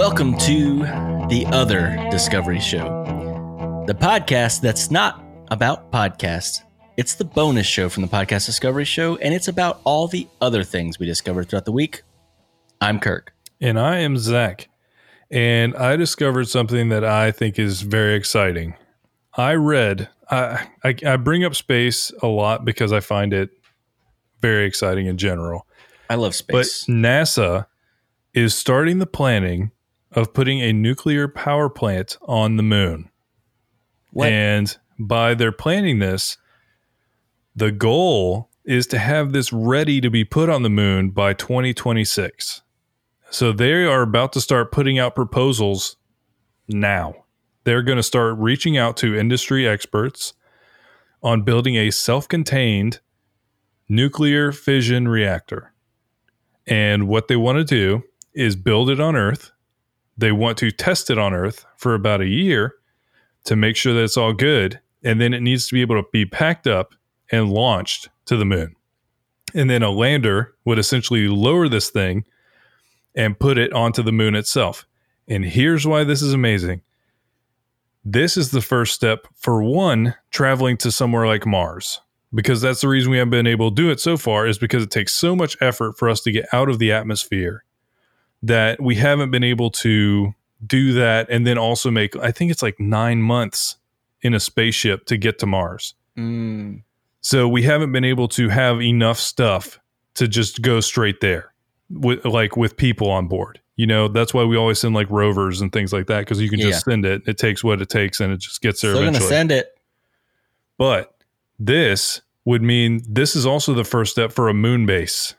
Welcome to the other Discovery Show, the podcast that's not about podcasts. It's the bonus show from the Podcast Discovery Show, and it's about all the other things we discovered throughout the week. I'm Kirk. And I am Zach. And I discovered something that I think is very exciting. I read, I, I, I bring up space a lot because I find it very exciting in general. I love space. But NASA is starting the planning of putting a nuclear power plant on the moon. What? And by their planning this, the goal is to have this ready to be put on the moon by 2026. So they are about to start putting out proposals now. They're going to start reaching out to industry experts on building a self contained nuclear fission reactor. And what they want to do is build it on Earth. They want to test it on Earth for about a year to make sure that it's all good. And then it needs to be able to be packed up and launched to the moon. And then a lander would essentially lower this thing and put it onto the moon itself. And here's why this is amazing. This is the first step for one traveling to somewhere like Mars because that's the reason we haven't been able to do it so far is because it takes so much effort for us to get out of the atmosphere that we haven't been able to do that and then also make I think it's like 9 months in a spaceship to get to Mars. Mm. So we haven't been able to have enough stuff to just go straight there with like with people on board. You know, that's why we always send like rovers and things like that because you can just send it. It takes what it takes and it just gets there Still going to eventually. send it. But this would mean this is also the first step for a moon base,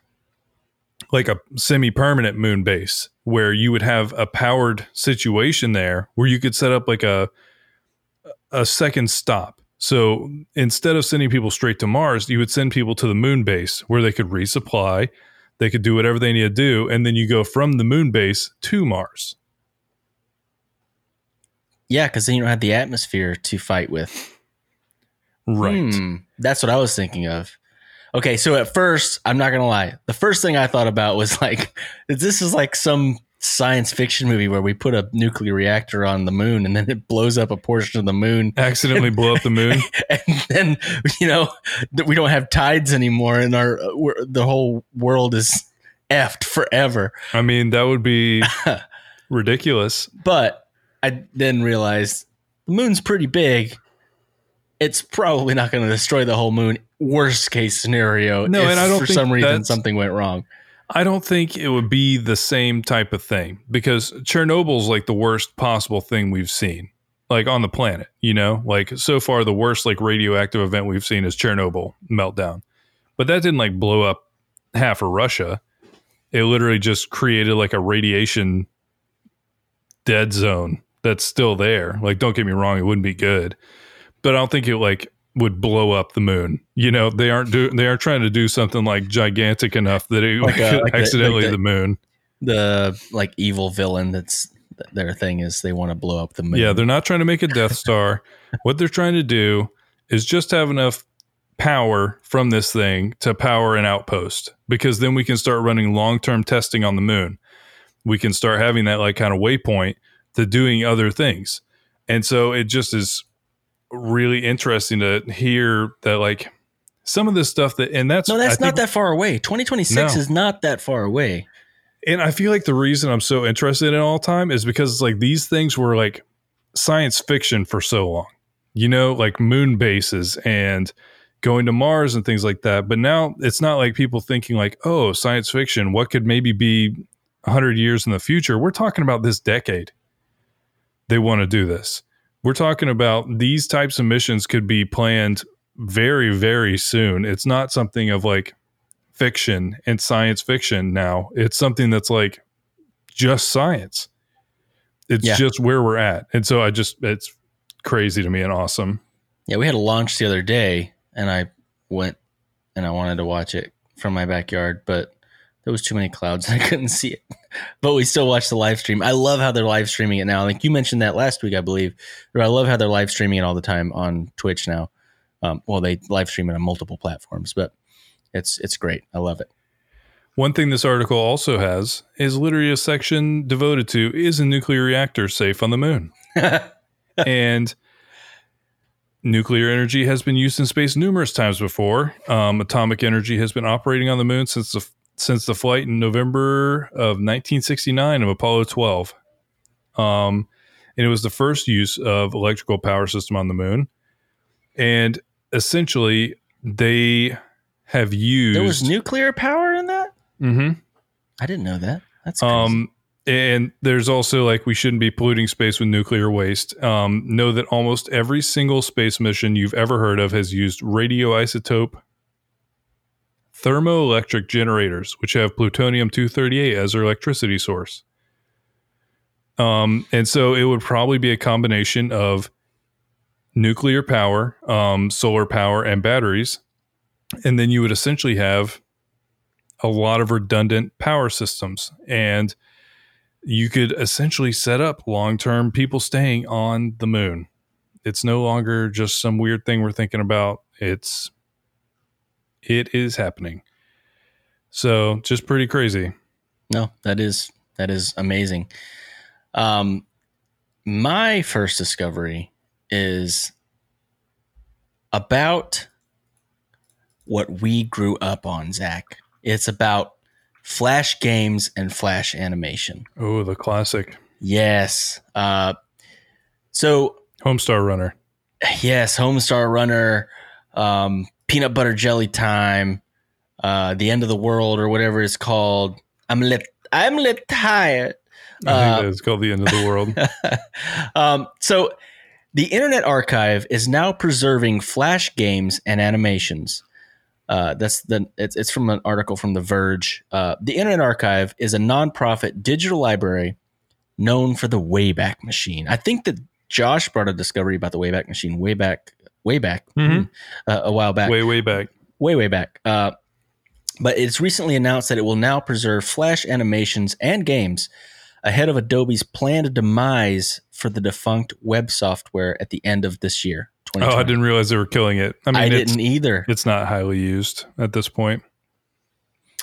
like a semi permanent moon base, where you would have a powered situation there where you could set up like a a second stop. So instead of sending people straight to Mars, you would send people to the moon base where they could resupply, they could do whatever they need to do, and then you go from the moon base to Mars. Yeah, because then you don't have the atmosphere to fight with. Right. Hmm, that's what I was thinking of. Okay, so at first, I'm not gonna lie. The first thing I thought about was like, this is like some science fiction movie where we put a nuclear reactor on the moon and then it blows up a portion of the moon, Accidentally blow up the moon. and then you know we don't have tides anymore, and our uh, we're, the whole world is effed forever. I mean, that would be ridiculous. But I then realized the moon's pretty big. It's probably not going to destroy the whole moon. Worst case scenario. No, if and I don't for some reason something went wrong. I don't think it would be the same type of thing because Chernobyl's like the worst possible thing we've seen, like on the planet. You know, like so far the worst like radioactive event we've seen is Chernobyl meltdown, but that didn't like blow up half of Russia. It literally just created like a radiation dead zone that's still there. Like, don't get me wrong, it wouldn't be good, but I don't think it like would blow up the moon. You know, they aren't do they aren't trying to do something like gigantic enough that it Like, uh, could like the- accidentally like the- the moon. The like evil villain that's their thing is they want to blow up the moon. Yeah, they're not trying to make a Death Star. what they're trying to do is just have enough power from this thing to power an outpost because then we can start running long-term testing on the moon. We can start having that like kind of waypoint to doing other things. And so it just is really interesting to hear that like some of this stuff that and that's no, that's I not think- that far away. 2026 No. is not that far away. And I feel like the reason I'm so interested in all time is because it's like these things were like science fiction for so long, you know, like moon bases and going to Mars and things like that. But now it's not like people thinking like, oh, science fiction, what could maybe be 100 years in the future? We're talking about this decade. They want to do this. We're talking about these types of missions could be planned very, very soon. It's not something of like fiction and science fiction now. It's something that's like just science. It's Yeah. just where we're at. And so I just, it's crazy to me and awesome. Yeah, we had a launch the other day, and I went and I wanted to watch it from my backyard, but there was too many clouds and I couldn't see it. But we still watch the live stream. I love how they're live streaming it now. Like you mentioned that last week, I believe. I love how they're live streaming it all the time on Twitch now. Um, well, they live stream it on multiple platforms, but it's it's great. I love it. One thing this article also has is literally a section devoted to is a nuclear reactor safe on the moon? and nuclear energy has been used in space numerous times before. Um, atomic energy has been operating on the moon since the since the flight in November of 1969 of Apollo 12. Um, and it was the first use of electrical power system on the moon. And essentially, they have used. There was nuclear power in that. Mm-hmm. I didn't know that. That's crazy. Um, and there's also like we shouldn't be polluting space with nuclear waste. Um, know that almost every single space mission you've ever heard of has used radioisotope thermoelectric generators, which have plutonium 238 as their electricity source. Um, and so it would probably be a combination of nuclear power, um, solar power, and batteries. And then you would essentially have a lot of redundant power systems. And you could essentially set up long term people staying on the moon. It's no longer just some weird thing we're thinking about. It's it is happening. So just pretty crazy. No, that is that is amazing. Um, my first discovery is about what we grew up on, Zach. It's about Flash games and Flash animation. Oh, the classic. Yes. Uh, so Homestar Runner. yes, Homestar Runner, um, Peanut Butter Jelly Time, uh, The End of the World, or whatever it's called. I'm lit. I'm lit tired. I Uh, think that's called the end of the world. um, so the Internet Archive is now preserving Flash games and animations. Uh, that's the it's, it's from an article from The Verge. Uh, the Internet Archive is a nonprofit digital library known for the Wayback Machine. I think that Josh brought a discovery about the Wayback Machine way back, way back, Mhm. uh, a while back way, way back. way way back. Uh, but it's recently announced that it will now preserve Flash animations and games ahead of Adobe's planned demise for the defunct web software at the end of this year. Oh, I didn't realize they were killing it. I I, mean, it's, didn't either. it's not highly used at this point.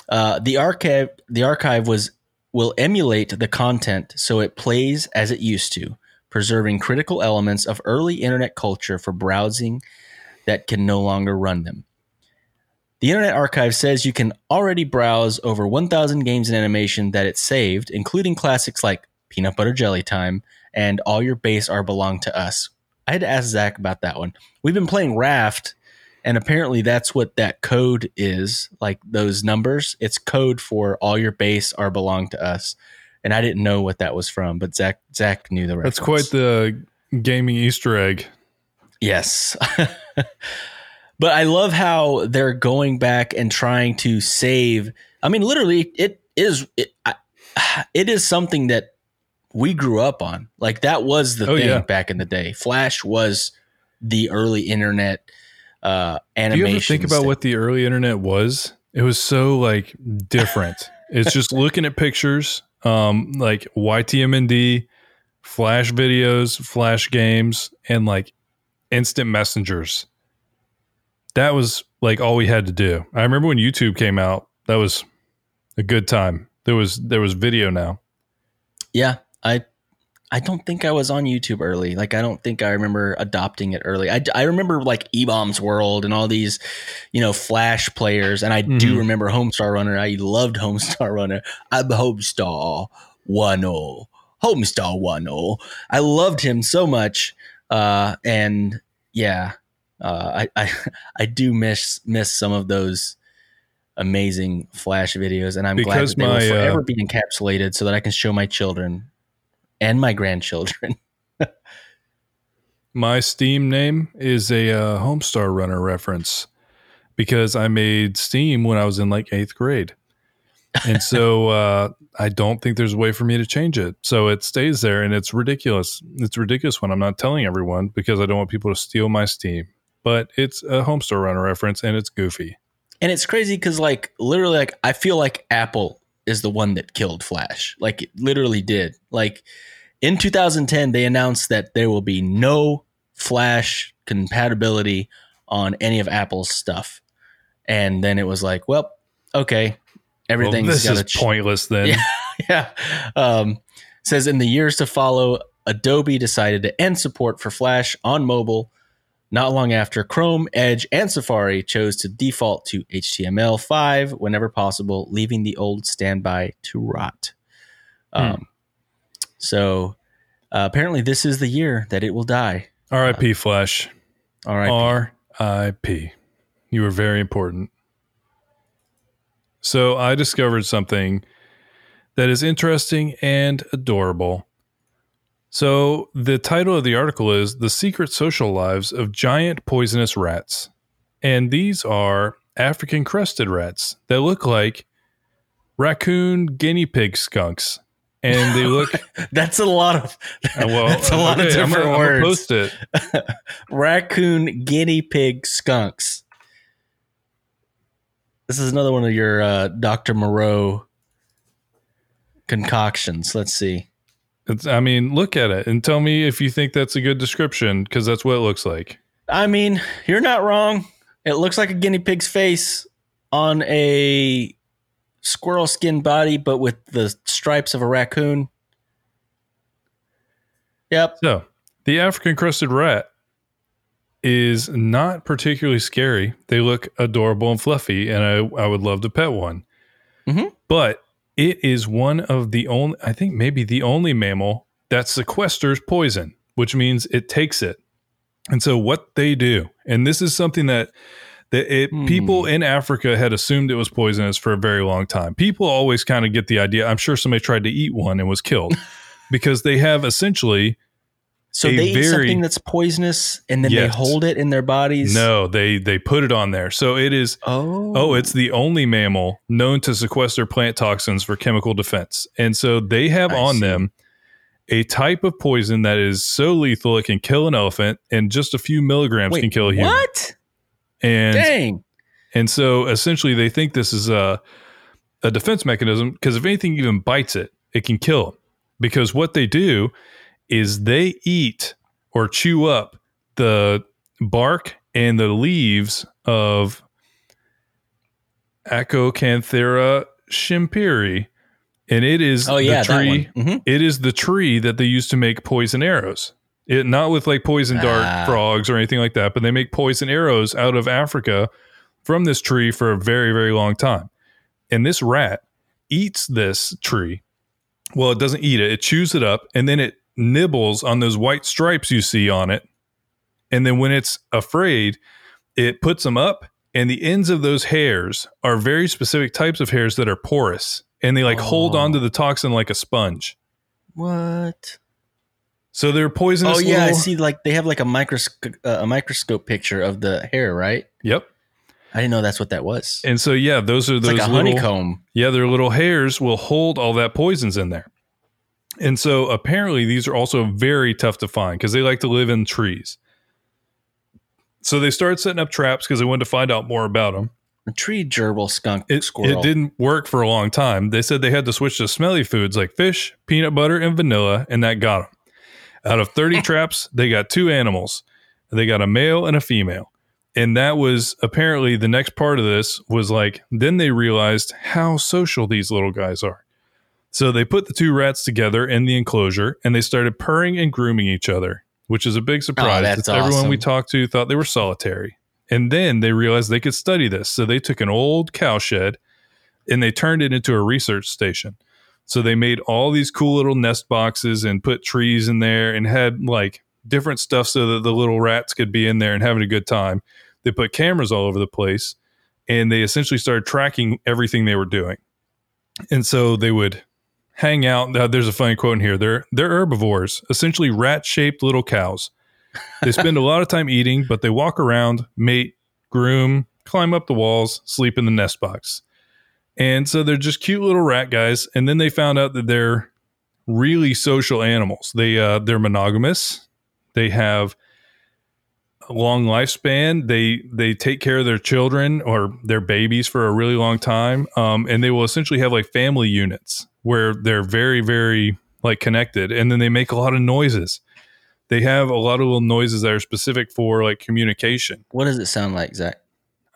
Uh, the archive, the archive was will emulate the content so it plays as it used to, preserving critical elements of early internet culture for browsing that can no longer run them. The Internet Archive says you can already browse over 1,000 games and animation that it saved, including classics like Peanut Butter Jelly Time and All Your Base Are Belong to Us. I had to ask Zach about that one. We've been playing Raft, and apparently that's what that code is like those numbers. It's code for All Your Base Are Belong to Us. And I didn't know what that was from, but Zach Zach knew the reference. That's quite the gaming Easter egg. Yes. but I love how they're going back and trying to save. I mean, literally, it is it, I, it is something that we grew up on. Like that was the Oh, thing yeah. back in the day. Flash was the early internet uh Do animation. you ever think about what the early internet was? It was so like different. it's just looking at pictures, um, like YTMND, Flash videos, Flash games, and like instant messengers. That was like all we had to do. I remember when YouTube came out. That was a good time. There was there was video now. Yeah, I I don't think I was on YouTube early. Like I don't think I remember adopting it early. I, I remember like eBaum's World and all these, you know, Flash players, and I do Mhm. remember Homestar Runner. I loved Homestar Runner. I'm Homestar One O. Homestar One O. I loved him so much, uh, and yeah, uh, I, I I do miss miss some of those amazing Flash videos, and I'm Because glad that my, they will uh, forever be encapsulated so that I can show my children and my grandchildren. My Steam name is a uh, Homestar Runner reference because I made Steam when I was in like eighth grade. And so uh, I don't think there's a way for me to change it. So it stays there and it's ridiculous. It's ridiculous when I'm not telling everyone because I don't want people to steal my Steam. But it's a Homestar Runner reference and it's goofy. And it's crazy because, like, literally, like I feel like Apple is the one that killed Flash. Like, it literally did. Like in 2010, they announced that there will be no Flash compatibility on any of Apple's stuff, and then it was like, well, okay, everything's Well, this is ch- pointless then. Yeah. yeah. Um, says in the years to follow, Adobe decided to end support for Flash on mobile. Not long after, Chrome, Edge, and Safari chose to default to HTML5 whenever possible, leaving the old standby to rot. Um, So uh, apparently, this is the year that it will die. R.I.P. Flash. All right. R.I.P. You were very important. So I discovered something that is interesting and adorable. So the title of the article is The Secret Social Lives of Giant Poisonous Rats. And these are African crested rats that look like raccoon guinea pig skunks. And they look That's a lot of uh, well. That's a lot of okay, I'm different I'm words. post it. raccoon, guinea pig, skunks. This is another one of your uh, Dr. Moreau concoctions. Let's see. It's, I mean, look at it and tell me if you think that's a good description because that's what it looks like. I mean, you're not wrong. It looks like a guinea pig's face on a squirrel skin body, but with the stripes of a raccoon. Yep. So, the African crested rat is not particularly scary. They look adorable and fluffy, and I, I would love to pet one. Mhm. But it is one of the only, I think maybe the only mammal that sequesters poison, which means it takes it. And so, what they do, and this is something that that it, Hmm. people in Africa had assumed it was poisonous for a very long time. People always kind of get the idea. I'm sure somebody tried to eat one and was killed because they have essentially So they eat very- something that's poisonous and then they hold it in their bodies. no, they they put it on there. So it is Oh. oh, it's the only mammal known to sequester plant toxins for chemical defense. And so they have I on see. them a type of poison that is so lethal it can kill an elephant and just a few milligrams Wait, can kill a human. What? And Dang. And so essentially, they think this is a, a defense mechanism because if anything even bites it, it can kill them. Because what they do is they eat or chew up the bark and the leaves of Acokanthera schimperi. And it is Oh yeah, the tree. Mhm. It is the tree that they use to make poison arrows. It not with like poison dart Ah. frogs or anything like that, but they make poison arrows out of Africa from this tree for a very very long time. And this rat eats this tree. Well, it doesn't eat it. It chews it up and then it nibbles on those white stripes you see on it. And then when it's afraid, it puts them up and the ends of those hairs are very specific types of hairs that are porous and they like hold Oh. onto the toxin like a sponge. What? So they're poisonous. Oh yeah, I see. Like they have like a microscope, uh, a microscope picture of the hair, right? Yep. I didn't know that's what that was. And so yeah, those are It's those like a little, honeycomb. Yeah, their little hairs will hold all that poisons in there. And so apparently these are also very tough to find because they like to live in trees. So they started setting up traps because they wanted to find out more about them. A tree gerbil skunk It, squirrel. it didn't work for a long time. They said they had to switch to smelly foods like fish, peanut butter, and vanilla, and that got them. Out of 30 traps, they got two animals. They got a male and a female. And that was apparently the next part of this was like, then they realized how social these little guys are. So they put the two rats together in the enclosure and they started purring and grooming each other, which is a big oh, surprise. Oh, that's It's Everyone we talked to thought they were solitary. And then they realized they could study this. So they took an old cowshed and they turned it into a research station. So they made all these cool little nest boxes and put trees in there and had like different stuff so that the little rats could be in there and having a good time. They put cameras all over the place and they essentially started tracking everything they were doing. And so they would hang out. Now, there's a funny quote in here. They're they're herbivores, essentially rat-shaped little cows. They spend a lot of time eating, but they walk around, mate, groom, climb up the walls, sleep in the nest box. And so they're just cute little rat guys. And then they found out that they're really social animals. They uh, they're monogamous. They have long lifespan. They they take care of their children or their babies for a really long time. Um, and they will essentially have like family units where they're very very like connected. And then they make a lot of noises. They have a lot of little noises that are specific for like communication. what does it sound like, Zach?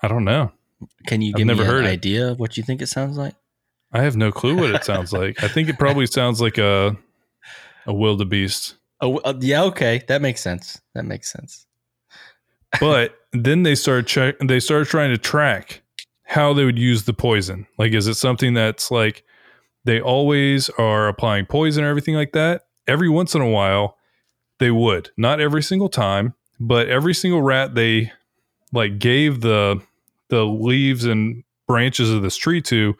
I don't know. Can you I've give never me heard an it. idea of what you think it sounds like? I have no clue what it sounds like. I think it probably sounds like a a wildebeest. Oh, yeah, okay, that makes sense. That makes sense. But then they started check. They started trying to track how they would use the poison. Like, is it something that's like they always are applying poison or everything like that? Every once in a while, they would. Not every single time, but every single rat they like gave the the leaves and branches of this tree to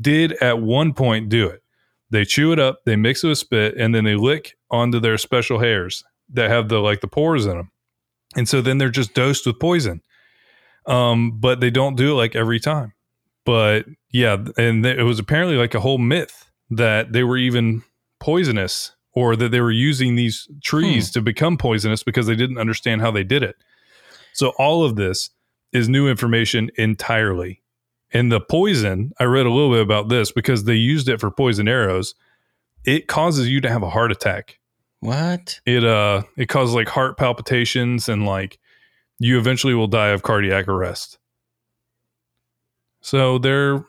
did at one point do it. They chew it up, they mix it with spit, and then they lick onto their special hairs that have the like the pores in them. And so then they're just dosed with poison. Um, but they don't do it like every time. But yeah, and th- it was apparently like a whole myth that they were even poisonous or that they were using these trees to become poisonous because they didn't understand how they did it. So all of this is new information entirely. And the poison, I read a little bit about this because they used it for poison arrows. It causes you to have a heart attack. What? It uh it causes like heart palpitations and like you eventually will die of cardiac arrest. So they're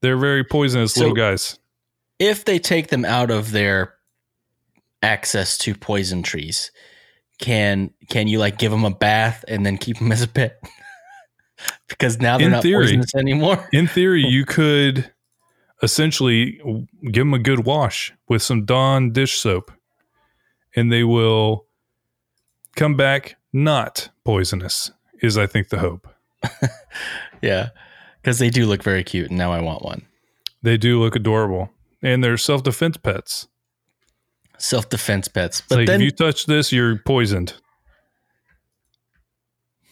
they're very poisonous So- little guys. If they take them out of their access to poison trees, can can you like give them a bath and then keep them as a pet? because now they're In not theory. poisonous anymore. In theory, you could essentially give them a good wash with some Dawn dish soap, and they will come back not poisonous. Is I think the hope. Yeah, because they do look very cute, and now I want one. They do look adorable, and they're self defense pets. Self defense pets, but like then if you touch this, you're poisoned.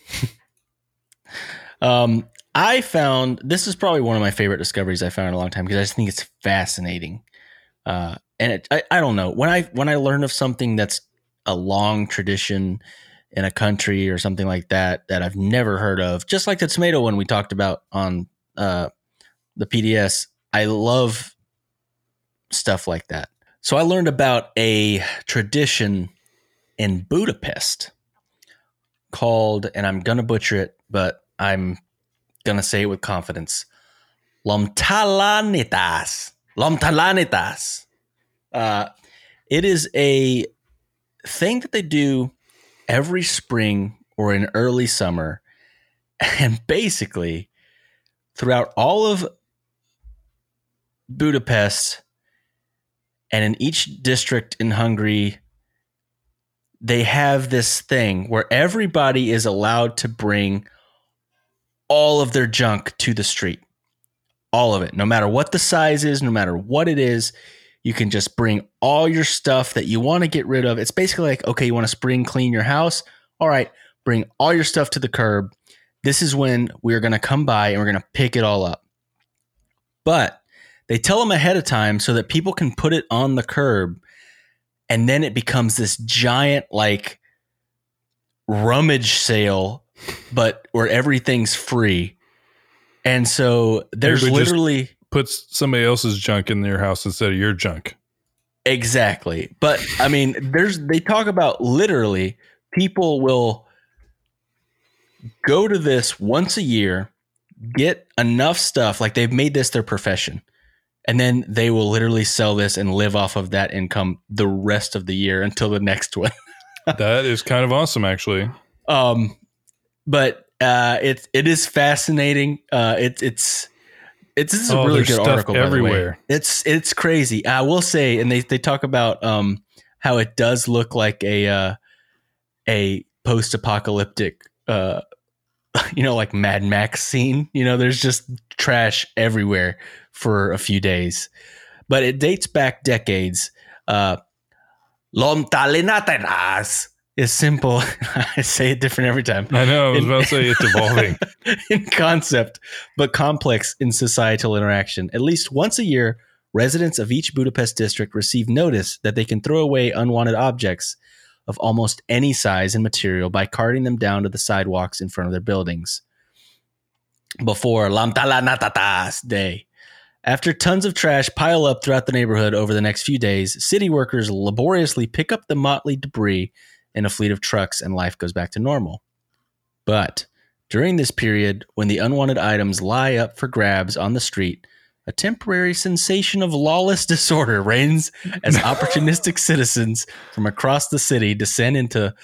Um, I found this is probably one of my favorite discoveries I found in a long time because I just think it's fascinating. Uh, and it, I, I don't know when I when I learn of something that's a long tradition in a country or something like that that I've never heard of, just like the tomato one we talked about on uh, the PDS. I love stuff like that. So I learned about a tradition in Budapest called, and I'm gonna butcher it, but I'm gonna say it with confidence. Lomtalanitas. Lomtalanitas. Uh, it is a thing that they do every spring or in early summer, and basically throughout all of Budapest and in each district in Hungary, they have this thing where everybody is allowed to bring all of their junk to the street. All of it, no matter what the size is, no matter what it is, you can just bring all your stuff that you want to get rid of. It's basically like, okay, you want to spring clean your house? All right, bring all your stuff to the curb. This is when we're going to come by and we're going to pick it all up. But they tell them ahead of time so that people can put it on the curb and then it becomes this giant like rummage sale but where everything's free and so there's Everybody literally Puts somebody else's junk in their house instead of your junk. exactly but i mean there's they talk about literally people will go to this once a year get enough stuff like they've made this their profession and then they will literally sell this and live off of that income the rest of the year until the next one that is kind of awesome, actually. Um, but uh, it it is fascinating. Uh, it's it's it's this is a Oh, really good article by the way. everywhere. It's it's crazy. I will say, and they they talk about um how it does look like a uh, a post apocalyptic uh you know like Mad Max scene. You know, there's just trash everywhere for a few days, but it dates back decades. Uh, is simple. I say it different every time I know. I was In- about to say it's evolving. in concept, but complex in societal interaction. At least once a year, residents of each Budapest district receive notice that they can throw away unwanted objects of almost any size and material by carting them down to the sidewalks in front of their buildings. Before Lamtalanatatas Day. After tons of trash pile up throughout the neighborhood over the next few days, city workers laboriously pick up the motley debris in a fleet of trucks and life goes back to normal. But during this period, when the unwanted items lie up for grabs on the street, a temporary sensation of lawless disorder reigns as opportunistic citizens from across the city descend into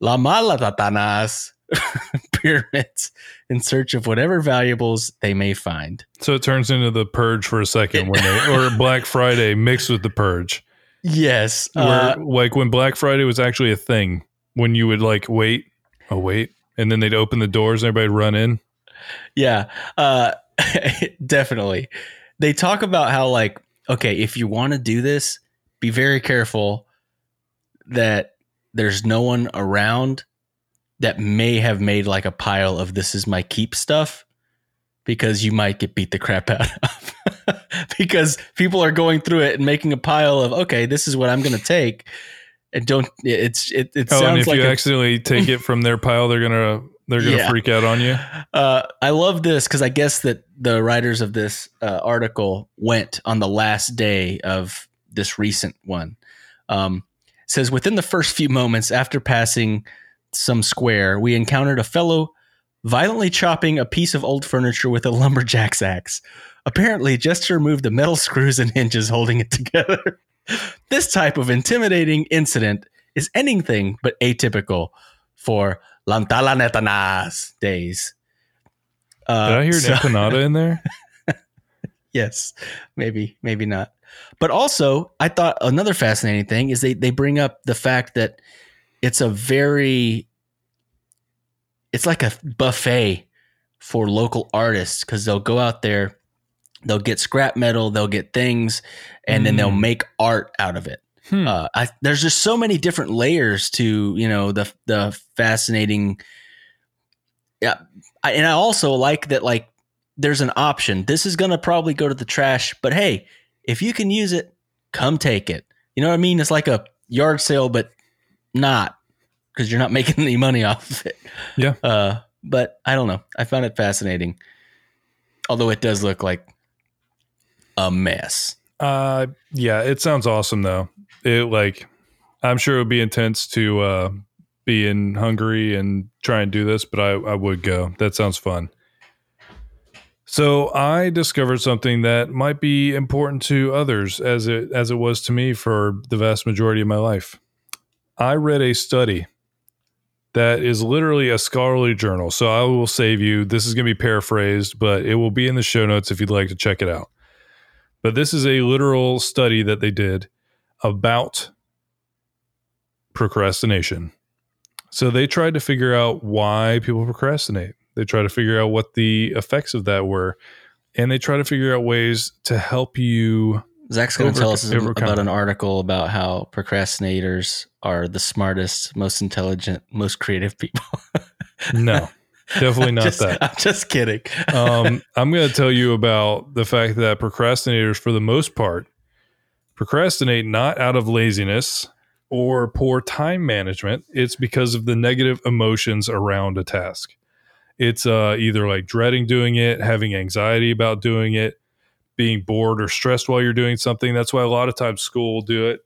La Malatatanas pyramids in search of whatever valuables they may find. So it turns into the purge for a second when they or Black Friday mixed with the purge. Yes. Where uh, like when Black Friday was actually a thing, when you would like wait, oh wait, and then they'd open the doors and everybody'd run in. yeah. Uh, definitely. They talk about how, like, okay, if you want to do this, be very careful that there's no one around that may have made like a pile of this is my keep stuff because you might get beat the crap out of because people are going through it and making a pile of okay this is what i'm going to take and don't it's it, it Oh, and if like you a- accidentally take it from their pile, they're gonna they're gonna Yeah. freak out on you. Uh, I love this because I guess that the writers of this uh, article went on the last day of this recent one. Um, says within the first few moments after passing some square, we encountered a fellow violently chopping a piece of old furniture with a lumberjack's axe. Apparently, just to remove the metal screws and hinges holding it together. this type of intimidating incident is anything but atypical for Lantalanetanas days. Uh, Did I hear so- an empanada in there? yes, maybe, maybe not. But also, I thought another fascinating thing is they they bring up the fact that it's a very it's like a buffet for local artists because they'll go out there, they'll get scrap metal, they'll get things, and then they'll Mm. make art out of it. Hmm. Uh, I, there's just so many different layers to you know the the fascinating. Yeah, I, and I also like that like there's an option. This is gonna probably go to the trash, but hey, if you can use it, come take it. You know what I mean? It's like a yard sale, but not because you're not making any money off of it. Yeah. Uh, but I don't know. I found it fascinating, although it does look like a mess. Uh, yeah, it sounds awesome though. It like, I'm sure it would be intense to uh, be in Hungary and try and do this, but I, I would go. That sounds fun. So I discovered something that might be important to others, as it as it was to me for the vast majority of my life. I read a study that is literally a scholarly journal. So I will save you. This is going to be paraphrased, but it will be in the show notes if you'd like to check it out. But this is a literal study that they did about procrastination. So they tried to figure out why people procrastinate. They tried to figure out what the effects of that were. And they try to figure out ways to help you. Zach's going to tell us overcome about an article about how procrastinators are the smartest, most intelligent, most creative people. No, definitely not Just- that. I'm just kidding. um, I'm going to tell you about the fact that procrastinators, for the most part, procrastinate not out of laziness or poor time management. It's because of the negative emotions around a task. It's uh, either like dreading doing it, having anxiety about doing it, being bored or stressed while you're doing something. That's why a lot of times school will do it.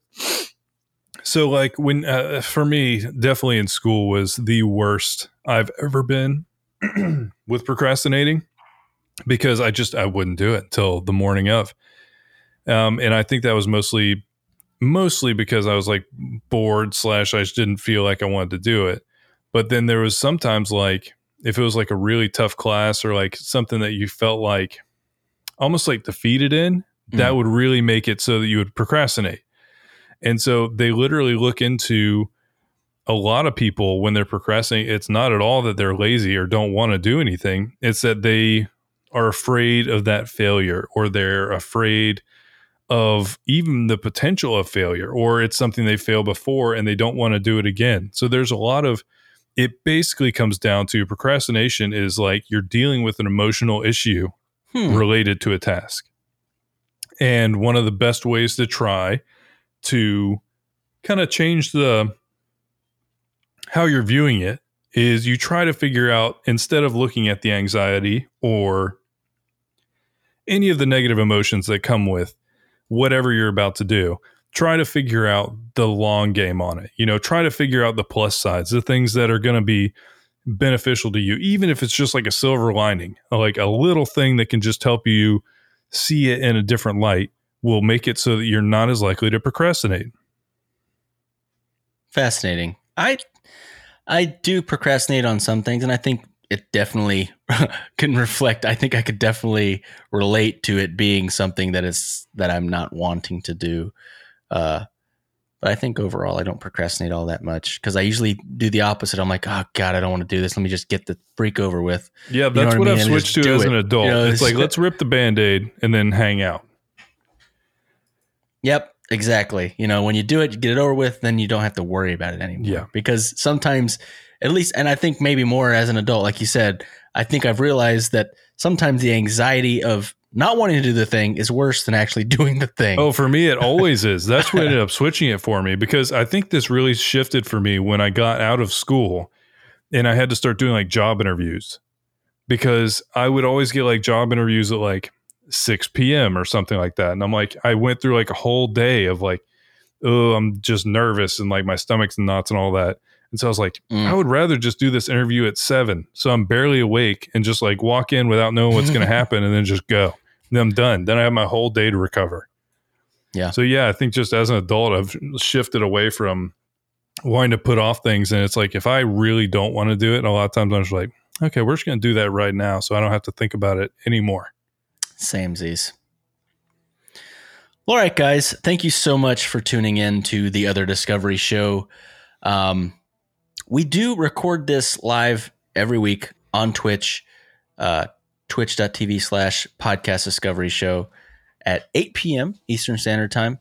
So, like when uh, for me, definitely in school was the worst I've ever been with procrastinating because I just I wouldn't do it till the morning of. Um, and I think that was mostly mostly because I was like bored slash I just didn't feel like I wanted to do it. But then there was sometimes like if it was like a really tough class or like something that you felt like almost like defeated in, that mm. would really make it so that you would procrastinate. And so they literally look into a lot of people when they're procrastinating, it's not at all that they're lazy or don't want to do anything. It's that they are afraid of that failure or they're afraid of even the potential of failure or it's something they failed before and they don't want to do it again. So there's a lot of it basically comes down to procrastination is like you're dealing with an emotional issue Hmm. related to a task. And one of the best ways to try to kind of change the how you're viewing it is you try to figure out instead of looking at the anxiety or any of the negative emotions that come with whatever you're about to do try to figure out the long game on it you know try to figure out the plus sides the things that are going to be beneficial to you even if it's just like a silver lining like a little thing that can just help you see it in a different light will make it so that you're not as likely to procrastinate. Fascinating. I I do procrastinate on some things, and I think it definitely can reflect. I think I could definitely relate to it being something that is that I'm not wanting to do. Uh, but I think overall, I don't procrastinate all that much because I usually do the opposite. I'm like, oh god, I don't want to do this. Let me just get the freak over with. Yeah, that's what, what, I've switched to as it. an adult. You know, it's like let's rip the band aid and then hang out. Yep, exactly. You know, when you do it, you get it over with, then you don't have to worry about it anymore. Yeah, because sometimes, at least, and I think maybe more as an adult, like you said, I think I've realized that sometimes the anxiety of not wanting to do the thing is worse than actually doing the thing. Oh, for me, it always is. That's what ended up switching it for me because I think this really shifted for me when I got out of school and I had to start doing like job interviews because I would always get like job interviews at like 6 p.m. or something like that. And I'm like, I went through like a whole day of like, oh, I'm just nervous and like my stomach's in knots and all that. And so I was like, mm. I would rather just do this interview at seven. So I'm barely awake and just like walk in without knowing what's going to happen and then just go. Then I'm done. Then I have my whole day to recover. Yeah. So yeah, I think just as an adult, I've shifted away from wanting to put off things. And it's like, if I really don't want to do it, a lot of times I'm just like, okay, we're just going to do that right now. So I don't have to think about it anymore. Same Z's. All right, guys. Thank you so much for tuning in to the Other Discovery Show. Um, we do record this live every week on Twitch, uh, twitch.tv slash podcast discovery show at 8 p.m. Eastern Standard Time.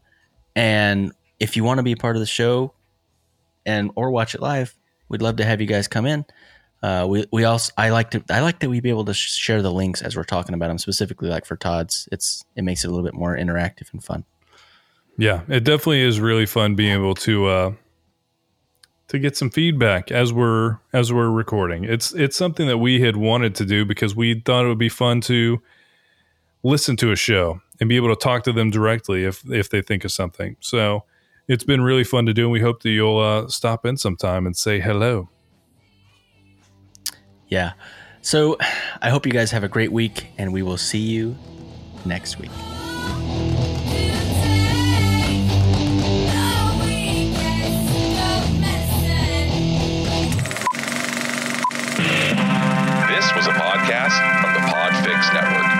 And if you want to be a part of the show and or watch it live, we'd love to have you guys come in. Uh, we we also I like to I like that we be able to share the links as we're talking about them specifically like for TODS. It's it makes it a little bit more interactive and fun. Yeah, it definitely is really fun being able to uh, to get some feedback as we're as we're recording. It's it's something that we had wanted to do because we thought it would be fun to listen to a show and be able to talk to them directly if if they think of something. So it's been really fun to do, and we hope that you'll uh, stop in sometime and say hello. Yeah. So I hope you guys have a great week, and we will see you next week. Network.